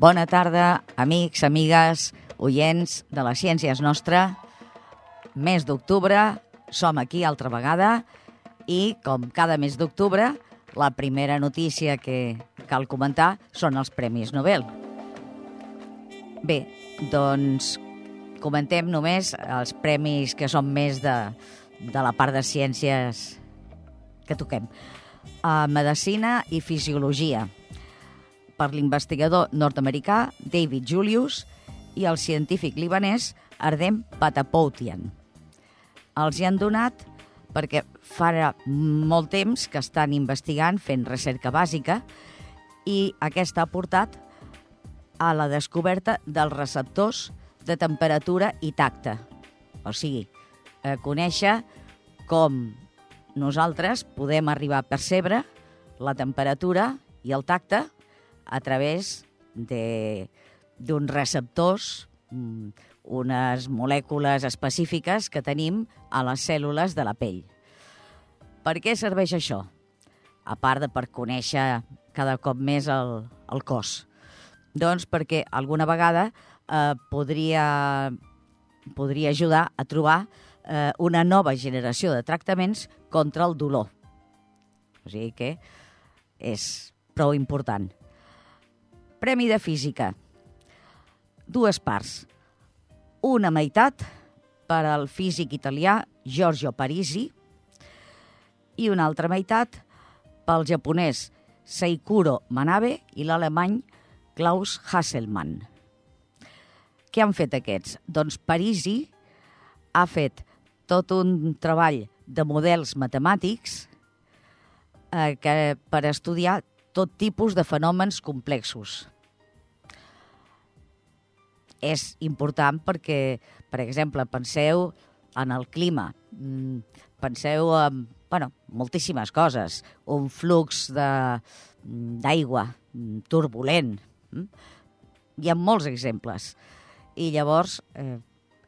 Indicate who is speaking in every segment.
Speaker 1: Bona tarda, amics, amigues, oients de la Ciència és Nostra. Mes d'octubre, som aquí altra vegada i, com cada mes d'octubre, la primera notícia que cal comentar són els Premis Nobel. Bé, doncs comentem només els premis que són més de, de la part de ciències que toquem. A Medicina i Fisiologia, per l'investigador nord-americà David Julius i el científic libanès Ardem Patapoutian. Els hi han donat perquè fa molt temps que estan investigant, fent recerca bàsica, i aquesta ha portat a la descoberta dels receptors de temperatura i tacte. O sigui, a conèixer com nosaltres podem arribar a percebre la temperatura i el tacte a través d'uns receptors, mm, unes molècules específiques que tenim a les cèl·lules de la pell. Per què serveix això? A part de per conèixer cada cop més el, el cos. Doncs perquè alguna vegada eh, podria, podria ajudar a trobar eh, una nova generació de tractaments contra el dolor. O sigui que és prou important. Premi de Física. Dues parts. Una meitat per al físic italià Giorgio Parisi i una altra meitat pel japonès Seikuro Manabe i l'alemany Klaus Hasselmann. Què han fet aquests? Doncs Parisi ha fet tot un treball de models matemàtics eh, que, per estudiar tot tipus de fenòmens complexos. És important perquè, per exemple, penseu en el clima, mm, penseu en bueno, moltíssimes coses, un flux d'aigua mm, turbulent. Mm? Hi ha molts exemples. I llavors, eh,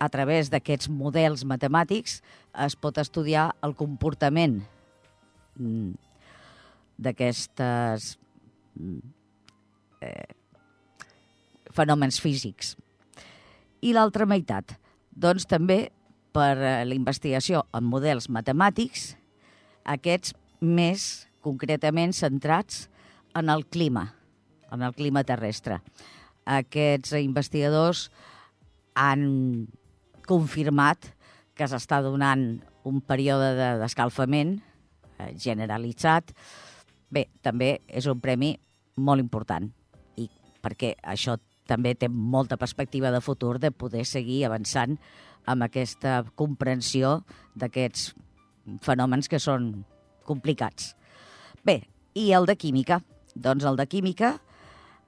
Speaker 1: a través d'aquests models matemàtics, es pot estudiar el comportament d'aquestes eh, fenòmens físics. I l'altra meitat, doncs també per la investigació en models matemàtics, aquests més concretament centrats en el clima, en el clima terrestre. Aquests investigadors han confirmat que s'està donant un període d'escalfament eh, generalitzat. Bé, també és un premi molt important i perquè això també té molta perspectiva de futur de poder seguir avançant amb aquesta comprensió d'aquests fenòmens que són complicats. Bé, i el de química? Doncs el de química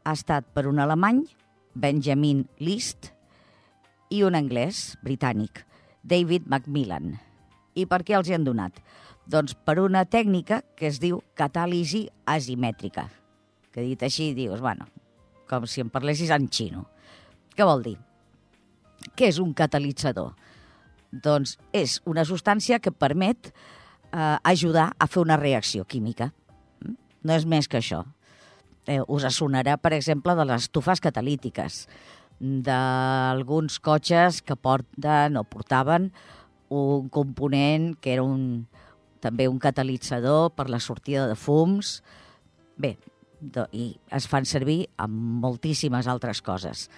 Speaker 1: ha estat per un alemany, Benjamin List, i un anglès, britànic, David Macmillan. I per què els hi han donat? Doncs per una tècnica que es diu catàlisi asimètrica, que dit així dius, bueno, com si em parlessis en xino. Què vol dir? Què és un catalitzador? Doncs és una substància que permet eh, ajudar a fer una reacció química. Mm? No és més que això. Eh, us sonarà, per exemple, de les estufes catalítiques, d'alguns cotxes que porten o portaven un component que era un, també un catalitzador per la sortida de fums. Bé, de, i es fan servir amb moltíssimes altres coses.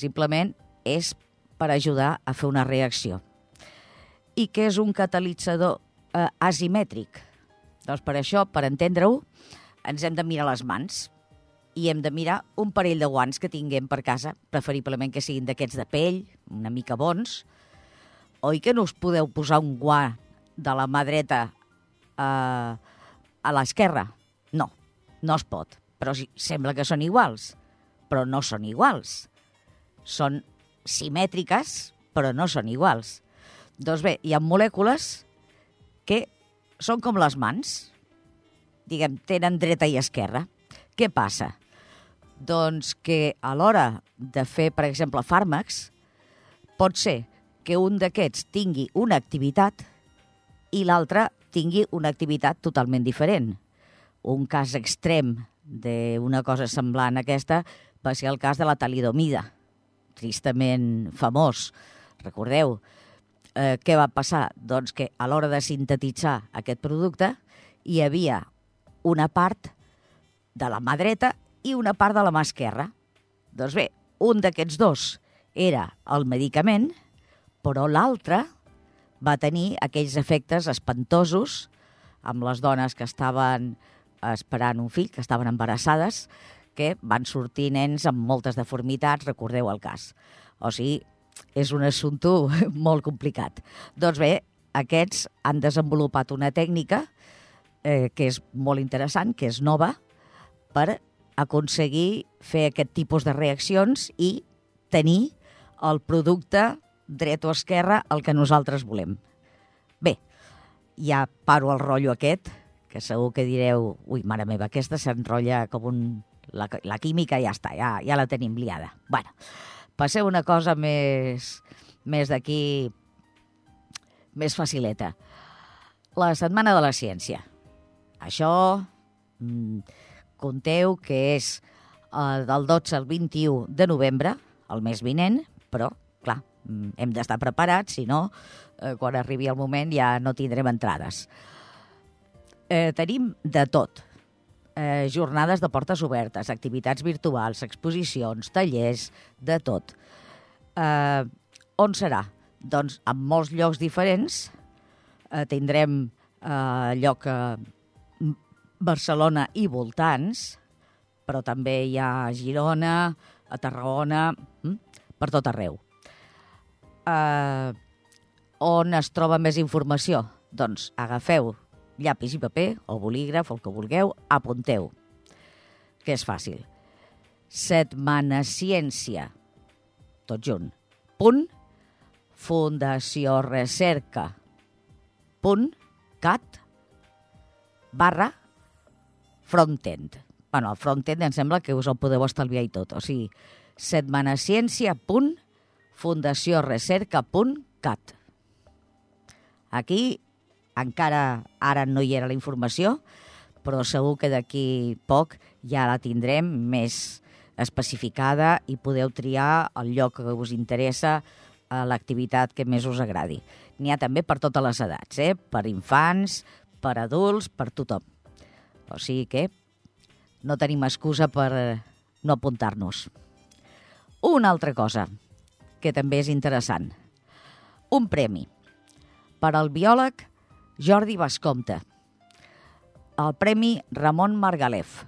Speaker 1: Simplement és per ajudar a fer una reacció. I què és un catalitzador eh, asimètric? Doncs per això, per entendre-ho, ens hem de mirar les mans i hem de mirar un parell de guants que tinguem per casa, preferiblement que siguin d'aquests de pell, una mica bons. Oi que no us podeu posar un guant de la mà dreta eh, a l'esquerra? No, no es pot. Però sí, sembla que són iguals, però no són iguals. Són simètriques, però no són iguals. Doncs bé, hi ha molècules que són com les mans, diguem, tenen dreta i esquerra. Què passa? Doncs que a l'hora de fer, per exemple, fàrmacs, pot ser que un d'aquests tingui una activitat i l'altre tingui una activitat totalment diferent. Un cas extrem d'una cosa semblant a aquesta va ser el cas de la talidomida, tristament famós. Recordeu eh, què va passar? Doncs que a l'hora de sintetitzar aquest producte hi havia una part de la mà dreta i una part de la mà esquerra. Doncs bé, un d'aquests dos era el medicament, però l'altre va tenir aquells efectes espantosos amb les dones que estaven esperant un fill, que estaven embarassades, que van sortir nens amb moltes deformitats, recordeu el cas. O sigui, és un assumpte molt complicat. Doncs bé, aquests han desenvolupat una tècnica eh, que és molt interessant, que és nova, per aconseguir fer aquest tipus de reaccions i tenir el producte dret o esquerra el que nosaltres volem. Bé, ja paro el rotllo aquest, que segur que direu, ui, mare meva, aquesta s'enrotlla com un... La, la química ja està, ja, ja la tenim liada. bueno, passeu una cosa més, més d'aquí, més facileta. La Setmana de la Ciència. Això, mmm, conteu que és eh, del 12 al 21 de novembre, el mes vinent, però, clar, mm, hem d'estar preparats, si no, eh, quan arribi el moment ja no tindrem entrades. Eh, tenim de tot. Eh, jornades de portes obertes, activitats virtuals, exposicions, tallers, de tot. Eh, on serà? Doncs en molts llocs diferents. Eh, tindrem eh, lloc a Barcelona i voltants, però també hi ha Girona, a Tarragona, hm? per tot arreu. Uh, on es troba més informació? Doncs agafeu llapis i paper, o bolígraf, o el que vulgueu, apunteu, que és fàcil. Setmana Ciència, tot junt, punt, Fundació Recerca, punt, cat, barra, frontend. Bueno, el frontend em sembla que us el podeu estalviar i tot. O sigui, setmanaciencia.fundaciorecerca.cat. Aquí encara ara no hi era la informació, però segur que d'aquí poc ja la tindrem més especificada i podeu triar el lloc que us interessa, a l'activitat que més us agradi. N'hi ha també per totes les edats, eh? per infants, per adults, per tothom. O sigui que no tenim excusa per no apuntar-nos. Una altra cosa, que també és interessant. Un premi per al biòleg Jordi Bascomte. El Premi Ramon Margalef,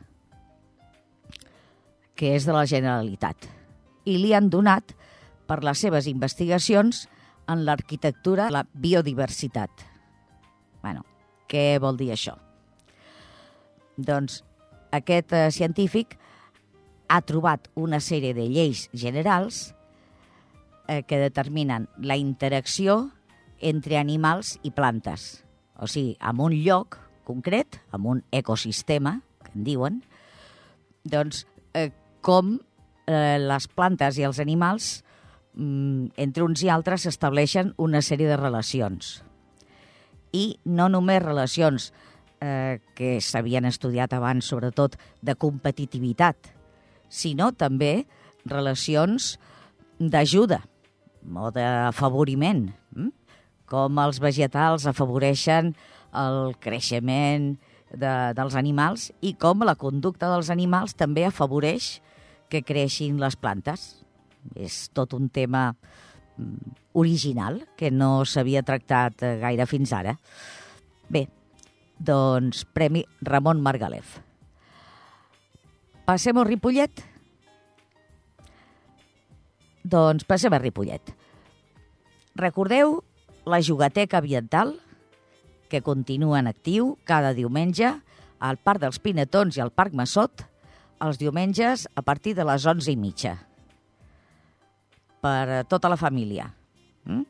Speaker 1: que és de la Generalitat. I li han donat per les seves investigacions en l'arquitectura la biodiversitat. bueno, què vol dir això? Doncs aquest eh, científic ha trobat una sèrie de lleis generals eh, que determinen la interacció entre animals i plantes. O sigui, en un lloc concret, en un ecosistema, que en diuen, doncs eh, com eh, les plantes i els animals, mm, entre uns i altres, s'estableixen una sèrie de relacions. I no només relacions eh, que s'havien estudiat abans, sobretot de competitivitat, sinó també relacions d'ajuda o d'afavoriment, hm? com els vegetals afavoreixen el creixement de, dels animals i com la conducta dels animals també afavoreix que creixin les plantes. És tot un tema hm, original que no s'havia tractat eh, gaire fins ara. Bé, doncs, Premi Ramon Margalef. Passem a Ripollet? Doncs passem a Ripollet. Recordeu la jugateca ambiental, que continua en actiu cada diumenge al Parc dels Pinetons i al Parc Massot, els diumenges a partir de les 11 i mitja. Per tota la família. Mm?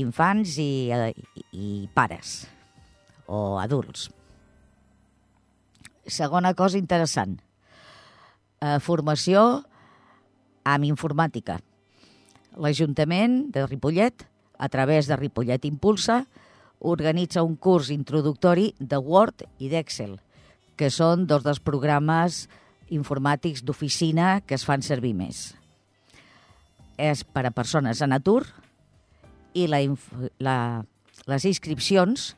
Speaker 1: Infants i, i, i pares o adults. Segona cosa interessant, eh, formació amb informàtica. L'Ajuntament de Ripollet, a través de Ripollet Impulsa, organitza un curs introductori de Word i d'Excel, que són dos dels programes informàtics d'oficina que es fan servir més. És per a persones en atur i la, la, les inscripcions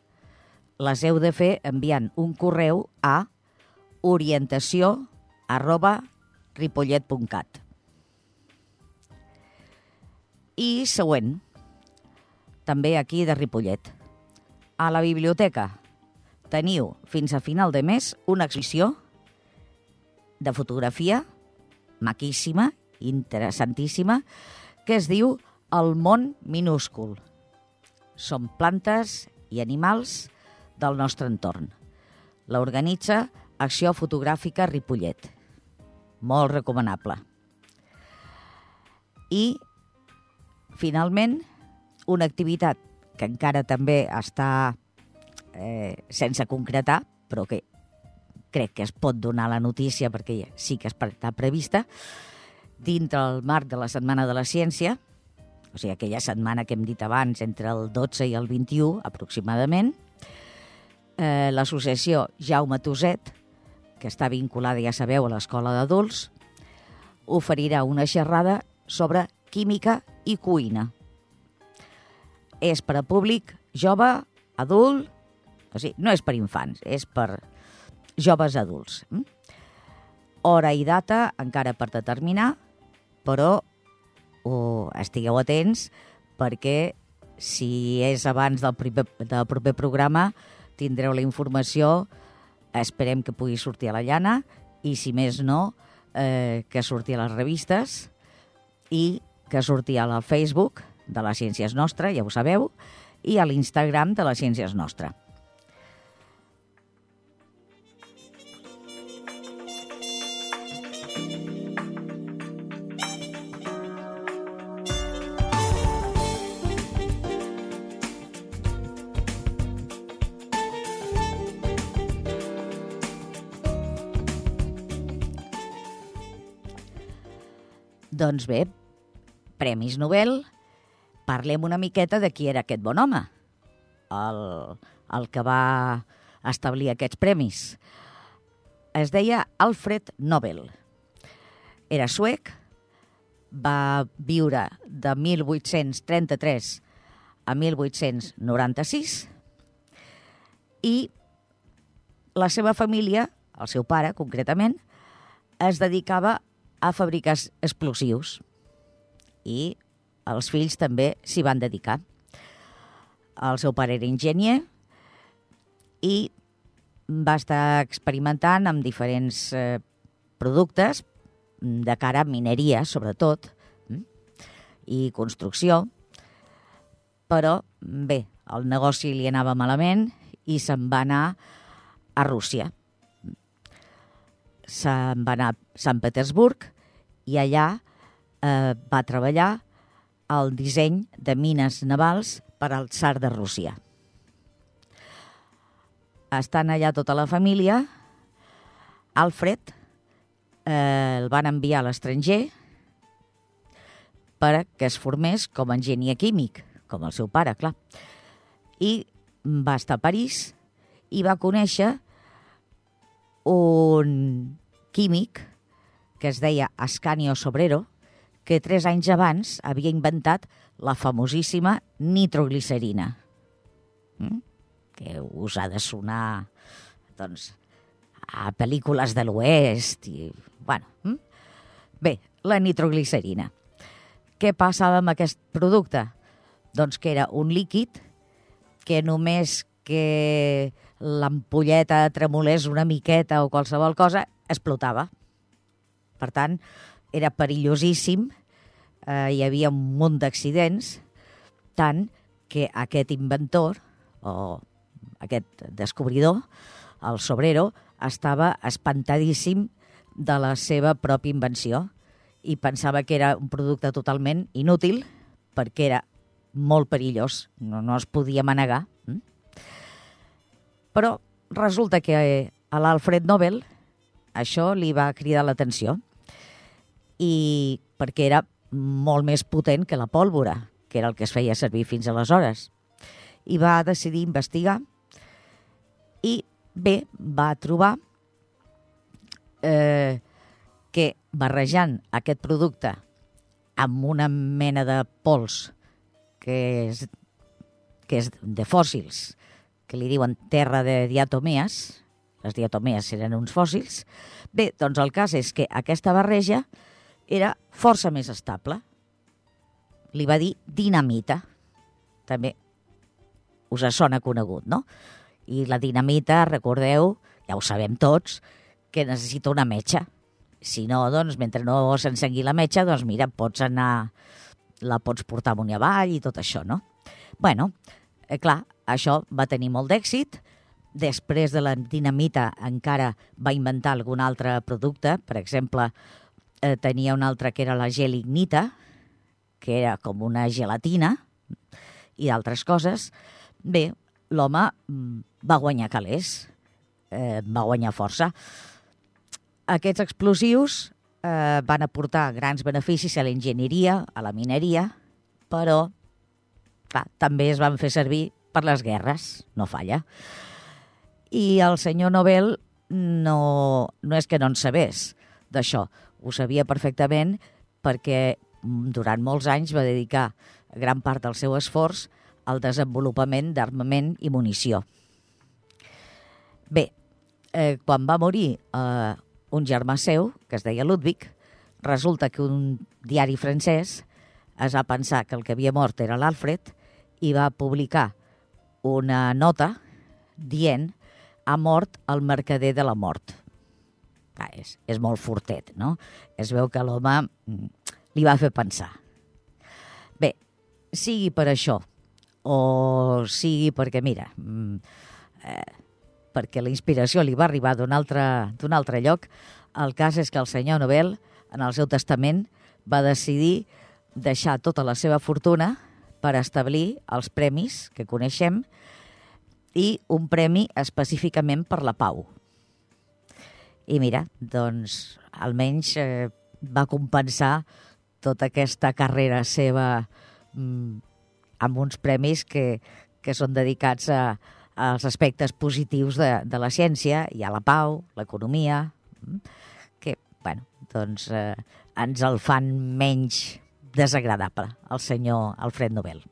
Speaker 1: les heu de fer enviant un correu a orientació arroba ripollet.cat. I següent, també aquí de Ripollet. A la biblioteca teniu fins a final de mes una exhibició de fotografia maquíssima, interessantíssima, que es diu El món minúscul. Són plantes i animals del nostre entorn. L'organitza Acció Fotogràfica Ripollet. Molt recomanable. I, finalment, una activitat que encara també està eh, sense concretar, però que crec que es pot donar la notícia perquè sí que està prevista, dintre el marc de la Setmana de la Ciència, o sigui, aquella setmana que hem dit abans, entre el 12 i el 21 aproximadament, eh, l'associació Jaume Toset, que està vinculada, ja sabeu, a l'Escola d'Adults, oferirà una xerrada sobre química i cuina. És per a públic jove, adult, o sigui, no és per infants, és per joves adults. Mm? Hora i data encara per determinar, però oh, estigueu atents perquè si és abans del proper, del proper programa tindreu la informació, esperem que pugui sortir a la llana i si més no, eh, que surti a les revistes i que surti al Facebook de les Ciències Nostra, ja ho sabeu, i a l'Instagram de les Ciències Nostra. Doncs bé, Premis Nobel, parlem una miqueta de qui era aquest bon home, el, el que va establir aquests premis. Es deia Alfred Nobel. Era suec, va viure de 1833 a 1896 i la seva família, el seu pare concretament, es dedicava a fabricar explosius i els fills també s'hi van dedicar. El seu pare era enginyer i va estar experimentant amb diferents eh, productes de cara a mineria, sobretot, mm, i construcció, però bé, el negoci li anava malament i se'n va anar a Rússia se'n va anar a Sant Petersburg i allà eh, va treballar el disseny de mines navals per al tsar de Rússia. Estant allà tota la família, Alfred eh, el van enviar a l'estranger per que es formés com a enginyer químic, com el seu pare, clar. I va estar a París i va conèixer un químic que es deia Ascanio Sobrero, que tres anys abans havia inventat la famosíssima nitroglicerina, mm? que us ha de sonar doncs, a pel·lícules de l'Oest i, bueno... Mm? Bé, la nitroglicerina. Què passava amb aquest producte? Doncs que era un líquid que només que l'ampolleta tremolés una miqueta o qualsevol cosa, explotava. Per tant, era perillosíssim, eh, hi havia un munt d'accidents, tant que aquest inventor, o aquest descobridor, el Sobrero, estava espantadíssim de la seva pròpia invenció i pensava que era un producte totalment inútil perquè era molt perillós, no, no es podia manegar. Mm? Però resulta que a l'Alfred Nobel això li va cridar l'atenció i perquè era molt més potent que la pólvora, que era el que es feia servir fins aleshores. I va decidir investigar i bé, va trobar eh, que barrejant aquest producte amb una mena de pols que és, que és de fòssils, que li diuen terra de diatomees, les diatomees eren uns fòssils, bé, doncs el cas és que aquesta barreja era força més estable. Li va dir dinamita. També us sona conegut, no? I la dinamita, recordeu, ja ho sabem tots, que necessita una metxa. Si no, doncs, mentre no s'encengui la metxa, doncs mira, pots anar, la pots portar amunt i avall i tot això, no? bueno, eh, clar, això va tenir molt d'èxit. Després de la dinamita encara va inventar algun altre producte. Per exemple, eh, tenia un altre que era la gelignita, que era com una gelatina, i altres coses. Bé, l'home mm, va guanyar calés, eh, va guanyar força. Aquests explosius eh, van aportar grans beneficis a l'enginyeria, a la mineria, però clar, també es van fer servir per les guerres, no falla. I el senyor Nobel no, no és que no en sabés d'això, ho sabia perfectament perquè durant molts anys va dedicar gran part del seu esforç al desenvolupament d'armament i munició. Bé, eh, quan va morir eh, un germà seu, que es deia Ludwig, resulta que un diari francès es va pensar que el que havia mort era l'Alfred i va publicar una nota dient ha mort el mercader de la mort. Ah, és, és molt fortet, no? Es veu que l'home mm, li va fer pensar. Bé, sigui per això, o sigui perquè, mira, mm, eh, perquè la inspiració li va arribar d'un altre, altre lloc. El cas és que el senyor Nobel, en el seu testament, va decidir deixar tota la seva fortuna per establir els premis que coneixem i un premi específicament per la pau. I mira, doncs, almenys eh, va compensar tota aquesta carrera seva mm, amb uns premis que, que són dedicats a, als aspectes positius de, de la ciència, hi ha la pau, l'economia, mm, que, bueno, doncs eh, ens el fan menys desagradable, el senyor Alfred Nobel.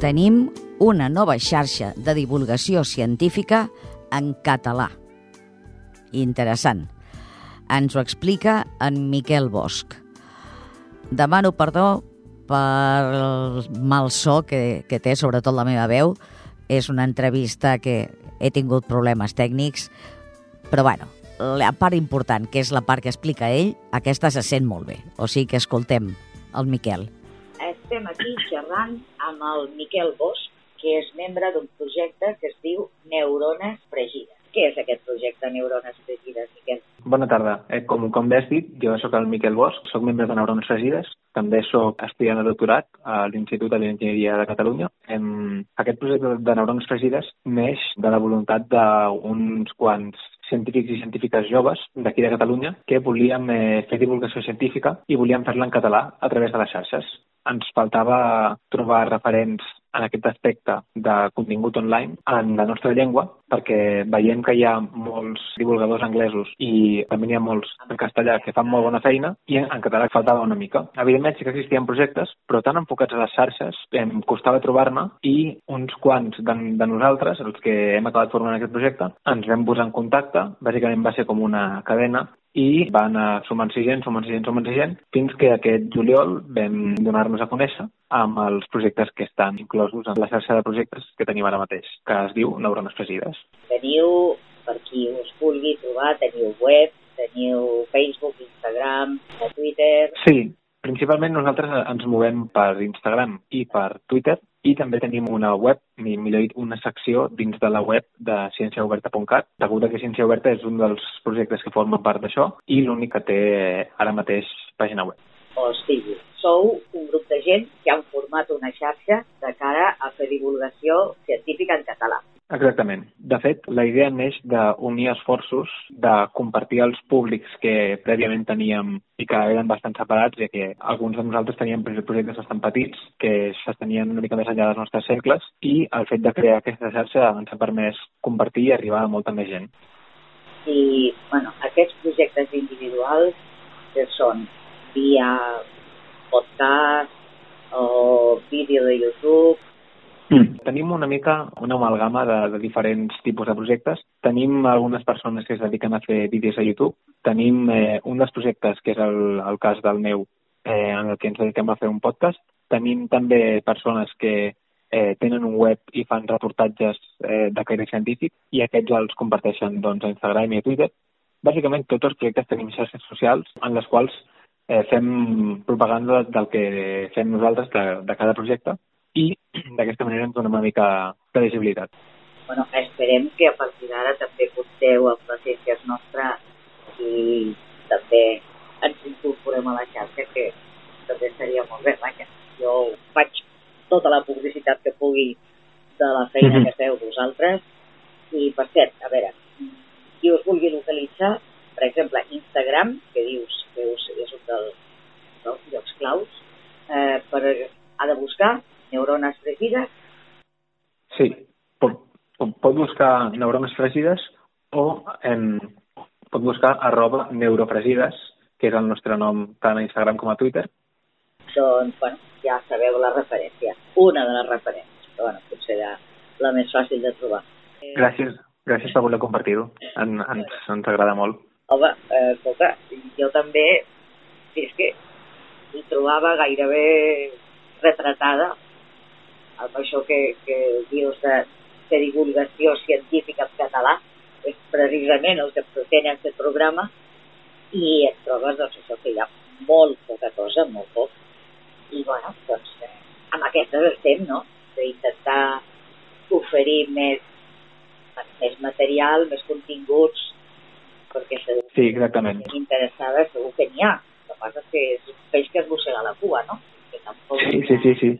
Speaker 1: Tenim una nova xarxa de divulgació científica en català. Interessant ens ho explica en Miquel Bosch. Demano perdó per el mal so que, que té, sobretot la meva veu. És una entrevista que he tingut problemes tècnics, però bueno, la part important, que és la part que explica ell, aquesta se sent molt bé. O sigui que escoltem el Miquel.
Speaker 2: Estem aquí xerrant amb el Miquel Bosch, que és membre d'un projecte que es diu Neurones Fregides. Què és aquest projecte Neurones Fregides, Miquel?
Speaker 3: Bona tarda. Eh, com, com bé has dit, jo sóc el Miquel Bosch, sóc membre de Neurones Fregides, també sóc estudiant de doctorat a l'Institut de l'Enginyeria de Catalunya. Em, aquest projecte de Neurones Fregides neix de la voluntat d'uns quants científics i científiques joves d'aquí de Catalunya que volíem eh, fer divulgació científica i volíem fer-la en català a través de les xarxes. Ens faltava trobar referents en aquest aspecte de contingut online en la nostra llengua, perquè veiem que hi ha molts divulgadors anglesos i també n'hi ha molts en castellà que fan molt bona feina i en català faltava una mica. Evidentment sí que existien projectes, però tan enfocats a les xarxes em costava trobar-ne i uns quants de, de nosaltres, els que hem acabat formant aquest projecte, ens vam posar en contacte, bàsicament va ser com una cadena i va anar sumant-s'hi gent, sumant-s'hi gent, sumant-s'hi gent, fins que aquest juliol vam donar-nos a conèixer amb els projectes que estan inclosos en la xarxa de projectes que tenim ara mateix, que es diu Neurones Fregides.
Speaker 2: Teniu, per qui us vulgui trobar, teniu web, teniu Facebook, Instagram, Twitter...
Speaker 3: Sí, principalment nosaltres ens movem per Instagram i per Twitter, i també tenim una web, millor dit, una secció dins de la web de cienciaoberta.cat. Degut que Ciència Oberta és un dels projectes que forma part d'això i l'únic que té ara mateix pàgina web.
Speaker 2: O sigui, sou un grup de gent que han format una xarxa de cara a fer divulgació científica en català.
Speaker 3: Exactament. De fet, la idea neix d'unir esforços, de compartir els públics que prèviament teníem i que eren bastant separats, ja que alguns de nosaltres teníem projectes bastant petits que s'estenien una mica més enllà dels nostres cercles i el fet de crear aquesta xarxa ens ha permès compartir i arribar a molta més gent.
Speaker 2: I, bueno, aquests projectes individuals que són via podcast o vídeo de YouTube.
Speaker 3: Tenim una mica una amalgama de, de diferents tipus de projectes. Tenim algunes persones que es dediquen a fer vídeos a YouTube. Tenim eh, un dels projectes, que és el, el cas del meu, eh, en el que ens dediquem a fer un podcast. Tenim també persones que eh, tenen un web i fan reportatges eh, de caire científic i aquests els comparteixen doncs, a Instagram i a Twitter. Bàsicament, tots els projectes tenim xarxes socials en les quals eh, fem propaganda del que fem nosaltres de, de cada projecte i d'aquesta manera ens dona una mica de visibilitat.
Speaker 2: Bueno, esperem que a partir d'ara també compteu amb les ciències nostres i també ens incorporem a la xarxa, que també seria molt bé. Vaja, jo faig tota la publicitat que pugui de la feina mm -hmm. que feu vosaltres. I, per cert, a veure, qui us vulgui localitzar, per exemple, Instagram, que dius que és un dels, dels llocs claus, eh, per, ha de buscar neurones fregides?
Speaker 3: Sí, pot, pot buscar neurones fregides o en, pot buscar arroba neurofregides, que és el nostre nom tant a Instagram com a Twitter.
Speaker 2: Doncs, bueno, ja sabeu la referència, una de les referències, però bueno, potser la, la més fàcil de trobar.
Speaker 3: Gràcies, gràcies per voler compartir-ho, en, ens, ens agrada molt.
Speaker 2: Home, eh, escolta, jo també, és que hi trobava gairebé retratada amb això que, que dius de, de divulgació científica en català, és precisament el que pretén aquest programa, i et trobes doncs, això que hi ha molt poca cosa, molt poc, i bueno, doncs eh, amb aquestes estem, no?, d'intentar oferir més, més material, més continguts, perquè segur
Speaker 3: sí, exactament.
Speaker 2: que interessada segur que n'hi ha. El que passa és que és un peix que es mossega la cua, no? Que tampoc
Speaker 3: sí, sí, sí, sí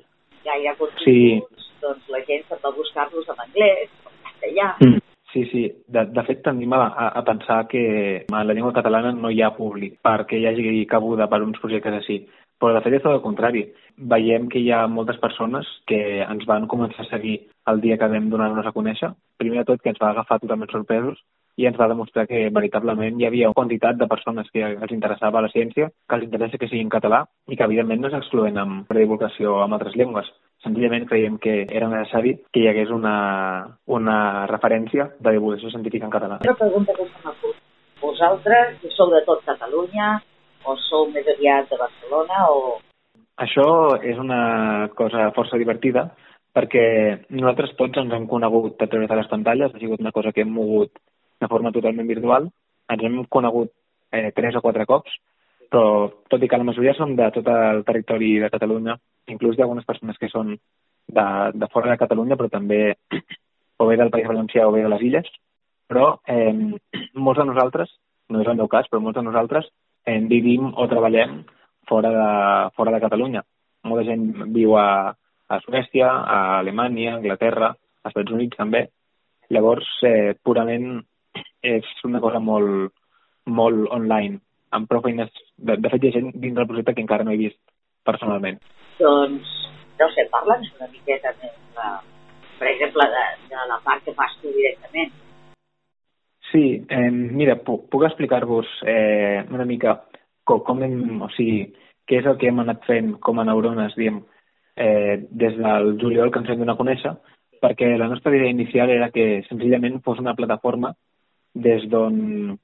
Speaker 2: gaire continguts, sí. doncs la gent se'n va buscar-los en anglès, en castellà...
Speaker 3: Mm. Sí, sí. De, de fet, tendim a, a pensar que en la llengua catalana no hi ha públic perquè hi hagi cabuda per uns projectes així. Però de fet és tot el contrari. Veiem que hi ha moltes persones que ens van començar a seguir el dia que vam donar-nos a conèixer. Primer de tot, que ens va agafar totalment sorpresos i ens va demostrar que veritablement hi havia una quantitat de persones que els interessava la ciència, que els interessa que sigui en català i que evidentment no és excloent amb divulgació amb altres llengües. Senzillament creiem que era necessari que hi hagués una, una referència de divulgació científica en català.
Speaker 2: Una pregunta que m'acut. Vosaltres sou de tot Catalunya o sou més aviat de Barcelona o...
Speaker 3: Això és una cosa força divertida perquè nosaltres tots ens hem conegut a través de les pantalles, ha sigut una cosa que hem mogut de forma totalment virtual. Ens hem conegut eh, tres o quatre cops, però tot i que la majoria són de tot el territori de Catalunya, inclús ha algunes persones que són de, de fora de Catalunya, però també o bé del País Valencià o bé de les Illes, però eh, molts de nosaltres, no és el meu cas, però molts de nosaltres eh, vivim o treballem fora de, fora de Catalunya. Molta gent viu a, a Suècia, a Alemanya, a Anglaterra, als Estats Units també. Llavors, eh, purament és una cosa molt, molt online, amb prou feines. De, de fet, hi ha gent dins del projecte que encara no he vist personalment.
Speaker 2: Doncs, no sé, parla'ns una miqueta més, de, per exemple, de, de la part que fas tu directament.
Speaker 3: Sí, eh, mira, puc, puc explicar-vos eh, una mica com, com hem, o sigui, què és el que hem anat fent com a neurones, diem, eh, des del juliol que ens hem donat a conèixer, perquè la nostra idea inicial era que senzillament fos una plataforma des d'on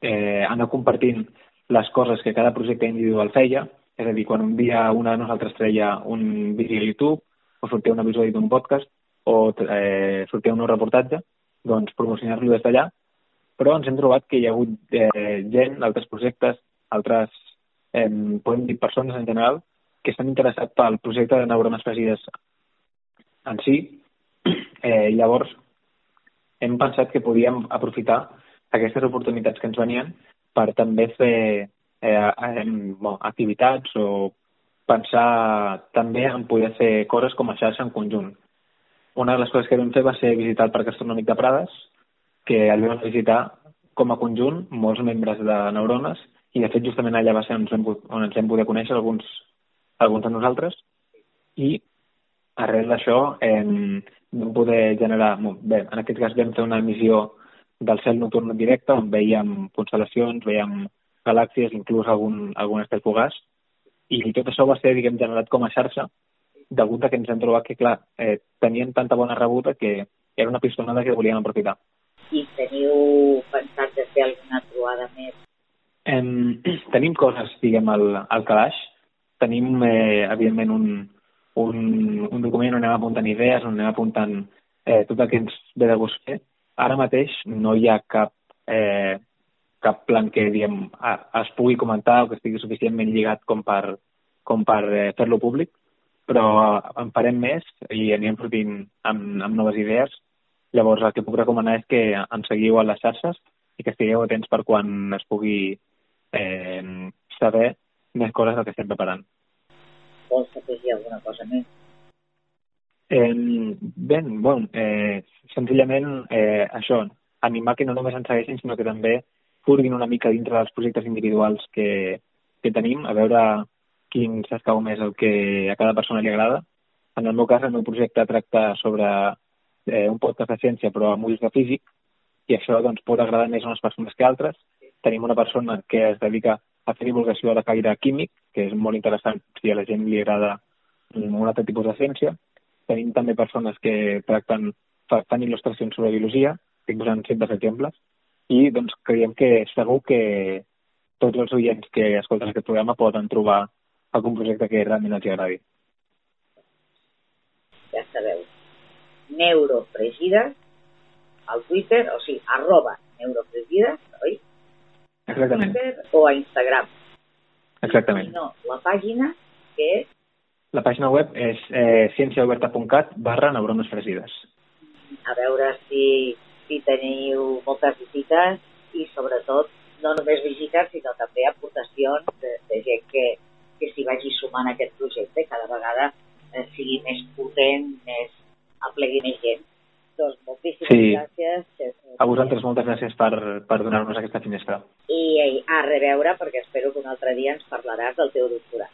Speaker 3: eh, anar compartint les coses que cada projecte individual feia, és a dir, quan un dia una de nosaltres treia un vídeo a YouTube o sortia un episodi d'un podcast o eh, sortia un nou reportatge, doncs promocionar-lo des d'allà, però ens hem trobat que hi ha hagut eh, gent, altres projectes, altres, eh, podem dir, persones en general, que estan interessats pel projecte de neurones fregides en si. Eh, llavors, hem pensat que podíem aprofitar aquestes oportunitats que ens venien per també fer eh, en, bon, activitats o pensar també en poder fer coses com a xarxa en conjunt. una de les coses que vam fer va ser visitar el Parc Astronòmic de Prades, que el vam visitar com a conjunt, molts membres de Neurones, i de fet justament allà va ser on ens vam, on ens vam poder conèixer alguns, alguns de nosaltres, i arrel d'això eh, vam poder generar, bé, en aquest cas vam fer una emissió del cel nocturn en directe on veiem constel·lacions, veiem galàxies, inclús algun, algun estel fugaç, i tot això va ser, diguem, generat com a xarxa degut a que ens hem trobat que, clar, eh, tenien tanta bona rebuda que era una pistonada que volíem aprofitar.
Speaker 2: I teniu pensat de fer alguna trobada més?
Speaker 3: Em, tenim coses, diguem, al, al calaix. Tenim, eh, evidentment, un, un, un document on anem apuntant idees, on anem apuntant eh, tot el que ens ve de gust fer. Ara mateix no hi ha cap, eh, cap plan que diguem, es pugui comentar o que estigui suficientment lligat com per, com per eh, fer-lo públic, però en farem més i anirem sortint amb, amb noves idees. Llavors, el que puc recomanar és que ens seguiu a les xarxes i que estigueu atents per quan es pugui eh, saber més coses del que estem preparant.
Speaker 2: Vols afegir alguna cosa més?
Speaker 3: Eh, bé, bon, eh, senzillament eh, això, animar que no només ens segueixin, sinó que també furguin una mica dintre dels projectes individuals que, que tenim, a veure quin s'escau més el que a cada persona li agrada. En el meu cas, el meu projecte tracta sobre eh, un podcast de ciència però amb ulls de físic i això doncs, pot agradar més a unes persones que a altres. Tenim una persona que es dedica a fer divulgació de caire químic, que és molt interessant si a la gent li agrada un altre tipus de ciència. Tenim també persones que tracten, fan il·lustracions sobre biologia, estic posant simples exemples, i doncs creiem que segur que tots els oients que escolten aquest programa poden trobar algun projecte que realment els agradi.
Speaker 2: Ja sabeu, neurofregides al Twitter, o sigui, arroba neurofregides, oi?
Speaker 3: Exactament.
Speaker 2: Twitter o a Instagram.
Speaker 3: Exactament.
Speaker 2: I no, la pàgina que és...
Speaker 3: La pàgina web és eh, cienciaoberta.cat barra neurones fregides.
Speaker 2: A veure si, si teniu moltes visites i sobretot no només visites sinó també aportacions de, de gent que, que s'hi vagi sumant a aquest projecte cada vegada eh, sigui més potent, més aplegui més gent. Doncs moltíssimes
Speaker 3: Sí.
Speaker 2: gràcies.
Speaker 3: A vosaltres moltes gràcies per, per donar-nos aquesta finestra.
Speaker 2: I, a reveure, perquè espero que un altre dia ens parlaràs del teu doctorat.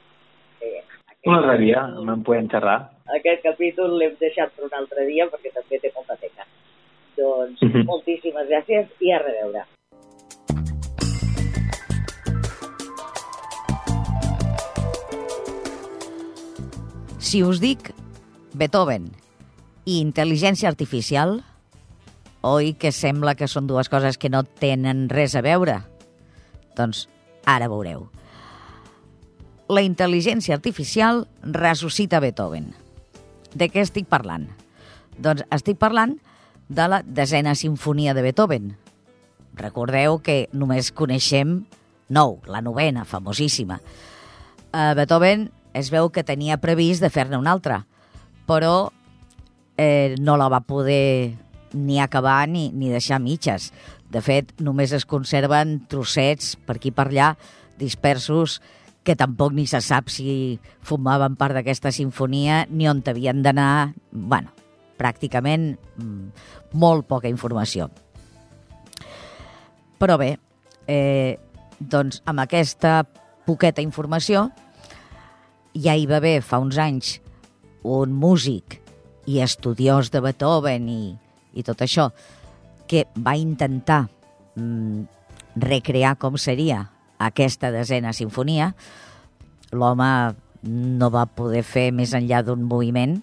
Speaker 2: Eh,
Speaker 3: Un altre dia
Speaker 2: capítol-
Speaker 3: me'n podem xerrar.
Speaker 2: Aquest capítol l'hem deixat per un altre dia perquè també té molta teca. Doncs
Speaker 3: Mhm.
Speaker 2: moltíssimes gràcies i a reveure.
Speaker 1: Si us dic Beethoven i intel·ligència artificial, oi que sembla que són dues coses que no tenen res a veure? Doncs ara veureu. La intel·ligència artificial ressuscita Beethoven. De què estic parlant? Doncs estic parlant de la desena sinfonia de Beethoven. Recordeu que només coneixem nou, la novena, famosíssima. Uh, Beethoven es veu que tenia previst de fer-ne una altra, però eh, no la va poder ni acabar ni, ni deixar mitges. De fet, només es conserven trossets per aquí per allà, dispersos, que tampoc ni se sap si formaven part d'aquesta sinfonia ni on havien d'anar. bueno, pràcticament mm, molt poca informació. Però bé, eh, doncs amb aquesta poqueta informació ja hi va haver fa uns anys un músic i estudiós de Beethoven i, i tot això que va intentar mm, recrear com seria aquesta desena sinfonia. L'home no va poder fer més enllà d'un moviment,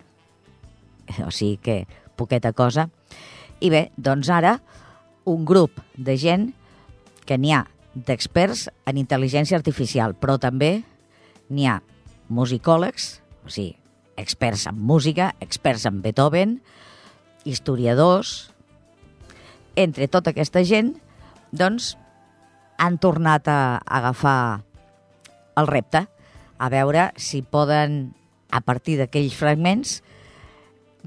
Speaker 1: o sigui que poqueta cosa. I bé, doncs ara un grup de gent que n'hi ha d'experts en intel·ligència artificial, però també n'hi ha musicòlegs, o sigui, experts en música, experts en Beethoven, historiadors... Entre tota aquesta gent, doncs, han tornat a agafar el repte, a veure si poden, a partir d'aquells fragments,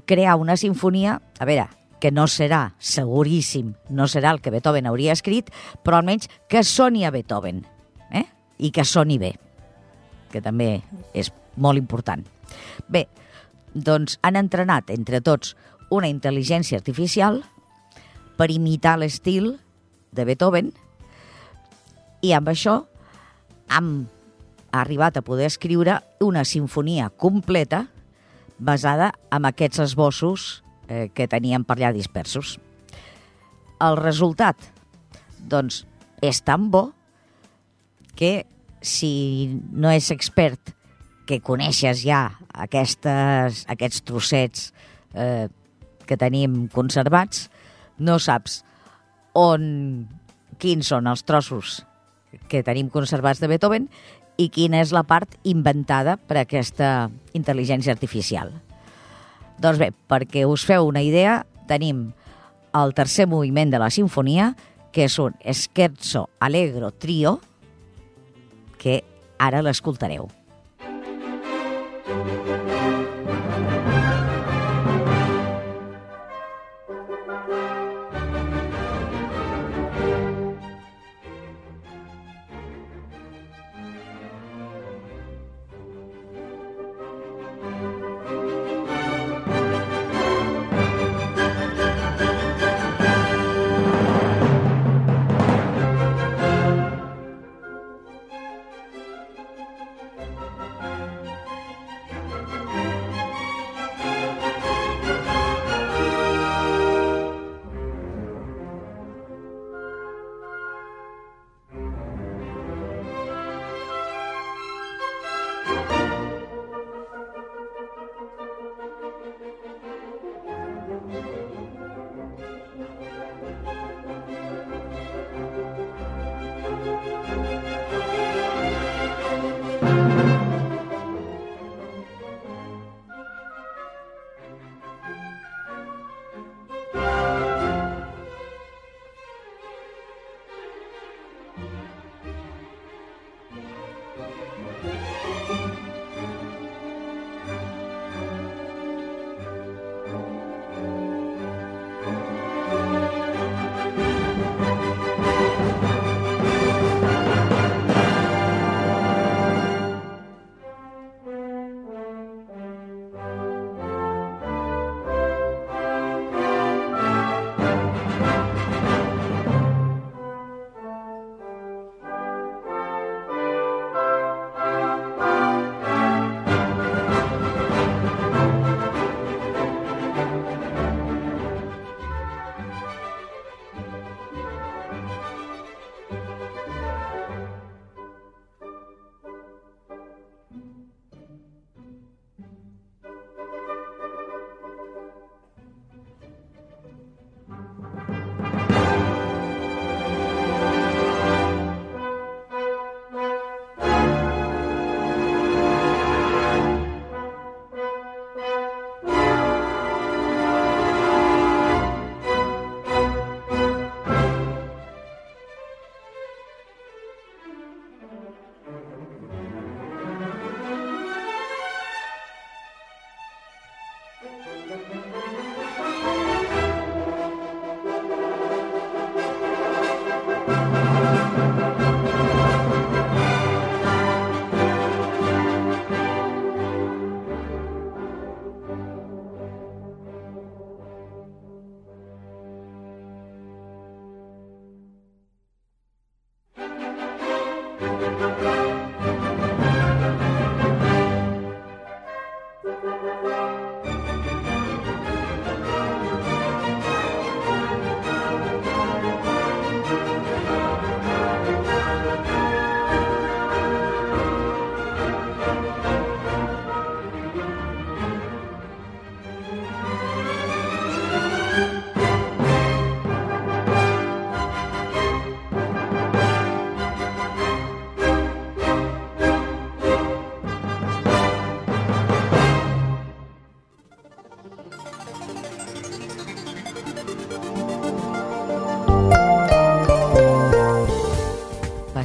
Speaker 1: crear una sinfonia, a veure, que no serà, seguríssim, no serà el que Beethoven hauria escrit, però almenys que soni a Beethoven, eh? i que soni bé, que també és molt important. Bé, doncs han entrenat entre tots una intel·ligència artificial per imitar l'estil de Beethoven i amb això hem arribat a poder escriure una sinfonia completa basada en aquests esbossos eh, que teníem per allà dispersos. El resultat, doncs, és tan bo que si no és expert que coneixes ja aquestes, aquests trossets eh, que tenim conservats, no saps on, quins són els trossos que tenim conservats de Beethoven i quina és la part inventada per aquesta intel·ligència artificial. Doncs bé, perquè us feu una idea, tenim el tercer moviment de la sinfonia, que és un scherzo allegro trio, que ara l'escoltareu.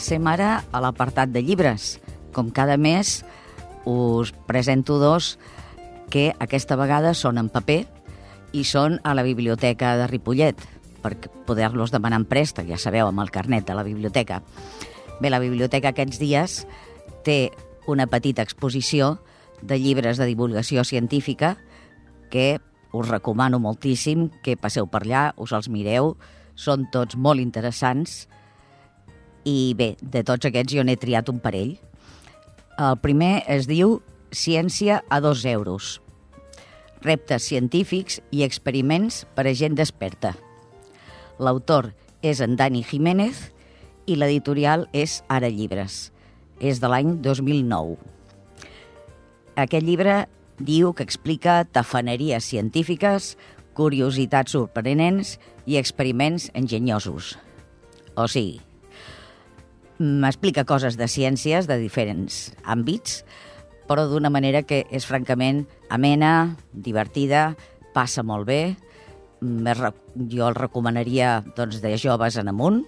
Speaker 1: Passem ara a l'apartat de llibres. Com cada mes, us presento dos que aquesta vegada són en paper i són a la biblioteca de Ripollet, per poder-los demanar en préstec, ja sabeu, amb el carnet de la biblioteca. Bé, la biblioteca aquests dies té una petita exposició de llibres de divulgació científica que us recomano moltíssim que passeu per allà, us els mireu, són tots molt interessants i bé, de tots aquests jo n'he triat un parell. El primer es diu Ciència a dos euros. Reptes científics i experiments per a gent desperta. L'autor és en Dani Jiménez i l'editorial és Ara Llibres. És de l'any 2009. Aquest llibre diu que explica tafaneries científiques, curiositats sorprenents i experiments enginyosos. O sigui, m'explica coses de ciències de diferents àmbits, però d'una manera que és francament amena, divertida, passa molt bé. Jo el recomanaria doncs, de joves en amunt,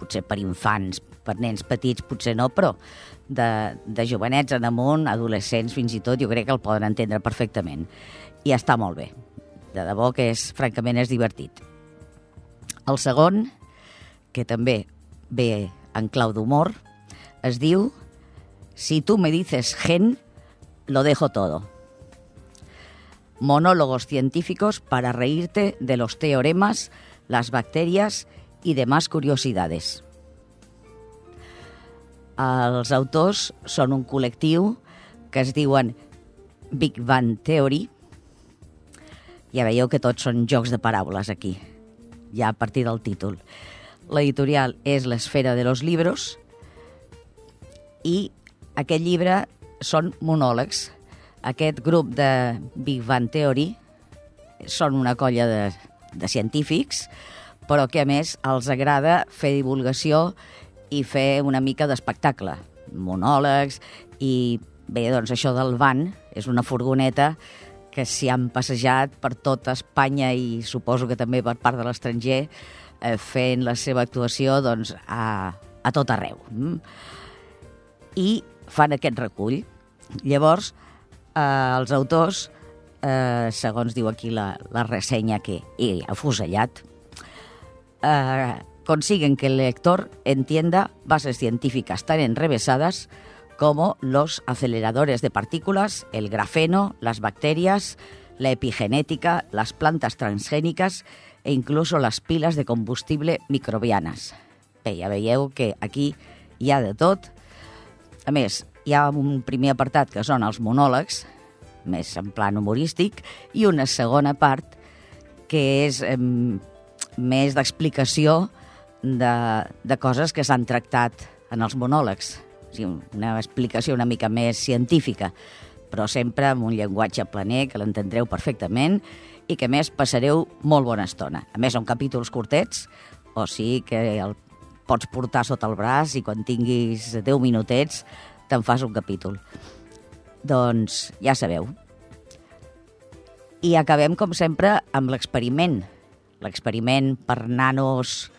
Speaker 1: potser per infants, per nens petits, potser no, però de, de jovenets en amunt, adolescents fins i tot, jo crec que el poden entendre perfectament. I està molt bé. De debò que és, francament, és divertit. El segon, que també ve en clau d'humor, es diu Si tú me dices gen, lo dejo todo. Monólogos científicos para reírte de los teoremas, las bacterias y demás curiosidades. Els autors són un col·lectiu que es diuen Big Bang Theory. Ja veieu que tots són jocs de paraules aquí, ja a partir del títol. L'editorial és l'Esfera de los Libros i aquest llibre són monòlegs. Aquest grup de Big Bang Theory són una colla de, de científics, però que a més els agrada fer divulgació i fer una mica d'espectacle, monòlegs i bé, doncs això del van és una furgoneta que s'hi han passejat per tota Espanya i suposo que també per part de l'estranger eh, fent la seva actuació doncs, a, a tot arreu. Mm? I fan aquest recull. Llavors, eh, els autors, eh, segons diu aquí la, la ressenya que he afusellat, eh, consiguen que el lector entienda bases científicas tan enrevesadas como los aceleradores de partículas, el grafeno, las bacterias, la epigenética, las plantas transgénicas e incluso las pilas de combustible microbianes. Bé, ja veieu que aquí hi ha de tot. A més, hi ha un primer apartat que són els monòlegs, més en plan humorístic, i una segona part que és eh, més d'explicació de, de coses que s'han tractat en els monòlegs. O sigui, una explicació una mica més científica, però sempre amb un llenguatge planer que l'entendreu perfectament i que més passareu molt bona estona. A més, són capítols curtets, o sigui que el pots portar sota el braç i quan tinguis 10 minutets te'n fas un capítol. Doncs ja sabeu. I acabem, com sempre, amb l'experiment. L'experiment per nanos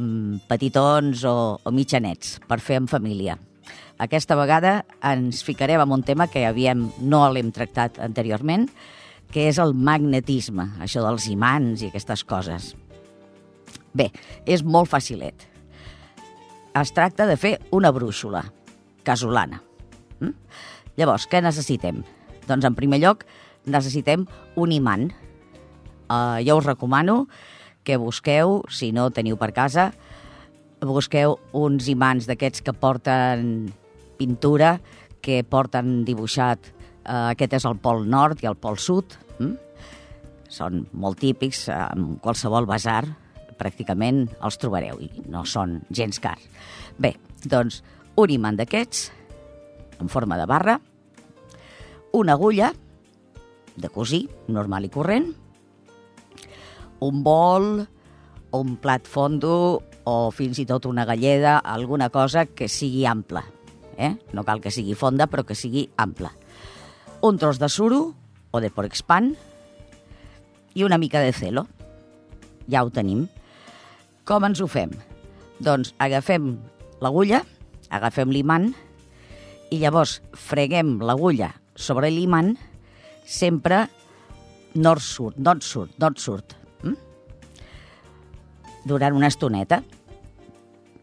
Speaker 1: Mm, petitons o, o mitjanets per fer en família. Aquesta vegada ens ficarem en un tema que havíem, no l'hem tractat anteriorment, que és el magnetisme, això dels imants i aquestes coses. Bé, és molt facilet. Es tracta de fer una brúixola casolana. Mm? Llavors, què necessitem? Doncs, en primer lloc, necessitem un imant. Uh, jo us recomano que busqueu, si no teniu per casa, busqueu uns imants d'aquests que porten pintura, que porten dibuixat, eh, aquest és el pol nord i el pol sud, hm? són molt típics, en qualsevol basar pràcticament els trobareu i no són gens cars. Bé, doncs un imant d'aquests, en forma de barra, una agulla de cosir, normal i corrent, un bol, un plat fondo o fins i tot una galleda, alguna cosa que sigui ampla. Eh? No cal que sigui fonda, però que sigui ampla. Un tros de suro o de porexpan i una mica de celo. Ja ho tenim. Com ens ho fem? Doncs agafem l'agulla, agafem l'imant i llavors freguem l'agulla sobre l'imant sempre nord-sud, nord-sud, nord-sud durant una estoneta.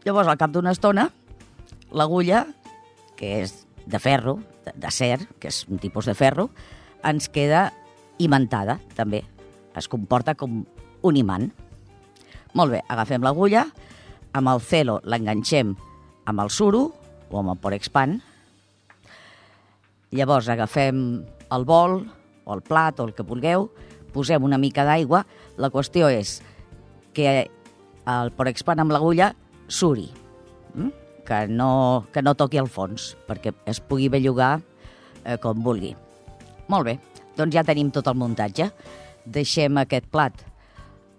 Speaker 1: Llavors, al cap d'una estona, l'agulla, que és de ferro, d'acer, que és un tipus de ferro, ens queda imantada, també. Es comporta com un imant. Molt bé, agafem l'agulla, amb el celo l'enganxem amb el suro o amb el porexpan. Llavors agafem el bol o el plat o el que vulgueu, posem una mica d'aigua. La qüestió és que el porexpan amb l'agulla suri, mm? Que, no, que no toqui el fons, perquè es pugui bellugar eh, com vulgui. Molt bé, doncs ja tenim tot el muntatge. Deixem aquest plat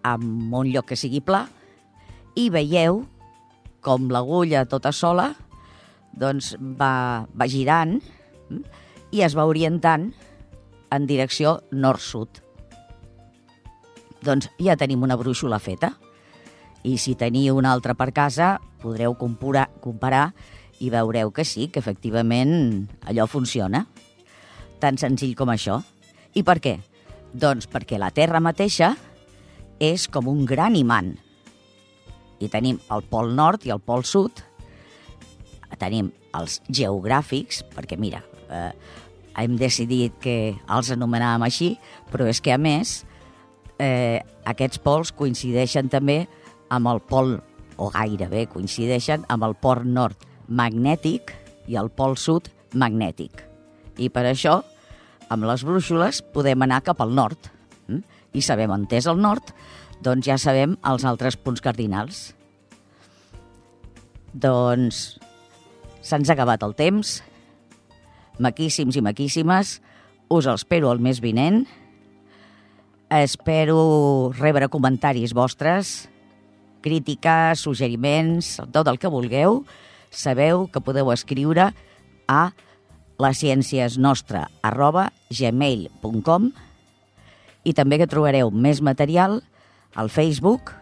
Speaker 1: en un lloc que sigui pla i veieu com l'agulla tota sola doncs va, va girant mm, i es va orientant en direcció nord-sud. Doncs ja tenim una brúixola feta. I si teniu una altra per casa, podreu comparar, comparar i veureu que sí, que efectivament allò funciona. Tan senzill com això. I per què? Doncs perquè la Terra mateixa és com un gran imant. I tenim el pol nord i el pol sud. Tenim els geogràfics, perquè mira, eh, hem decidit que els anomenàvem així, però és que a més eh, aquests pols coincideixen també amb el pol, o gairebé coincideixen, amb el pol nord magnètic i el pol sud magnètic. I per això, amb les brúixoles, podem anar cap al nord. Mm? I sabem on és el nord, doncs ja sabem els altres punts cardinals. Doncs se'ns ha acabat el temps. Maquíssims i maquíssimes. Us els espero el mes vinent. Espero rebre comentaris vostres, crítiques, suggeriments, tot el que vulgueu. Sabeu que podeu escriure a lascienciesnostra arroba gmail.com i també que trobareu més material al Facebook,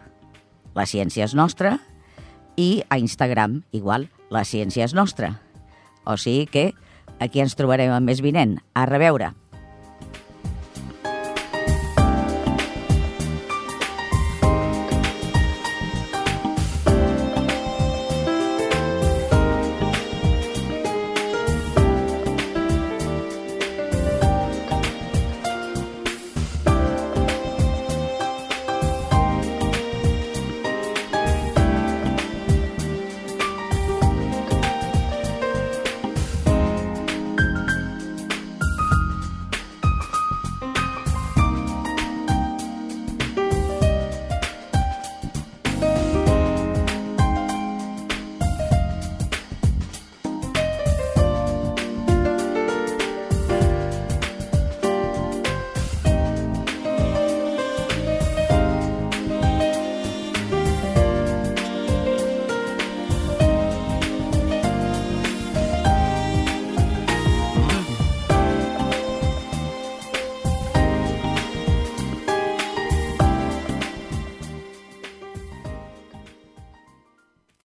Speaker 1: La Ciència és Nostra, i a Instagram, igual, La Ciència és Nostra. O sigui que aquí ens trobarem amb més vinent. A reveure!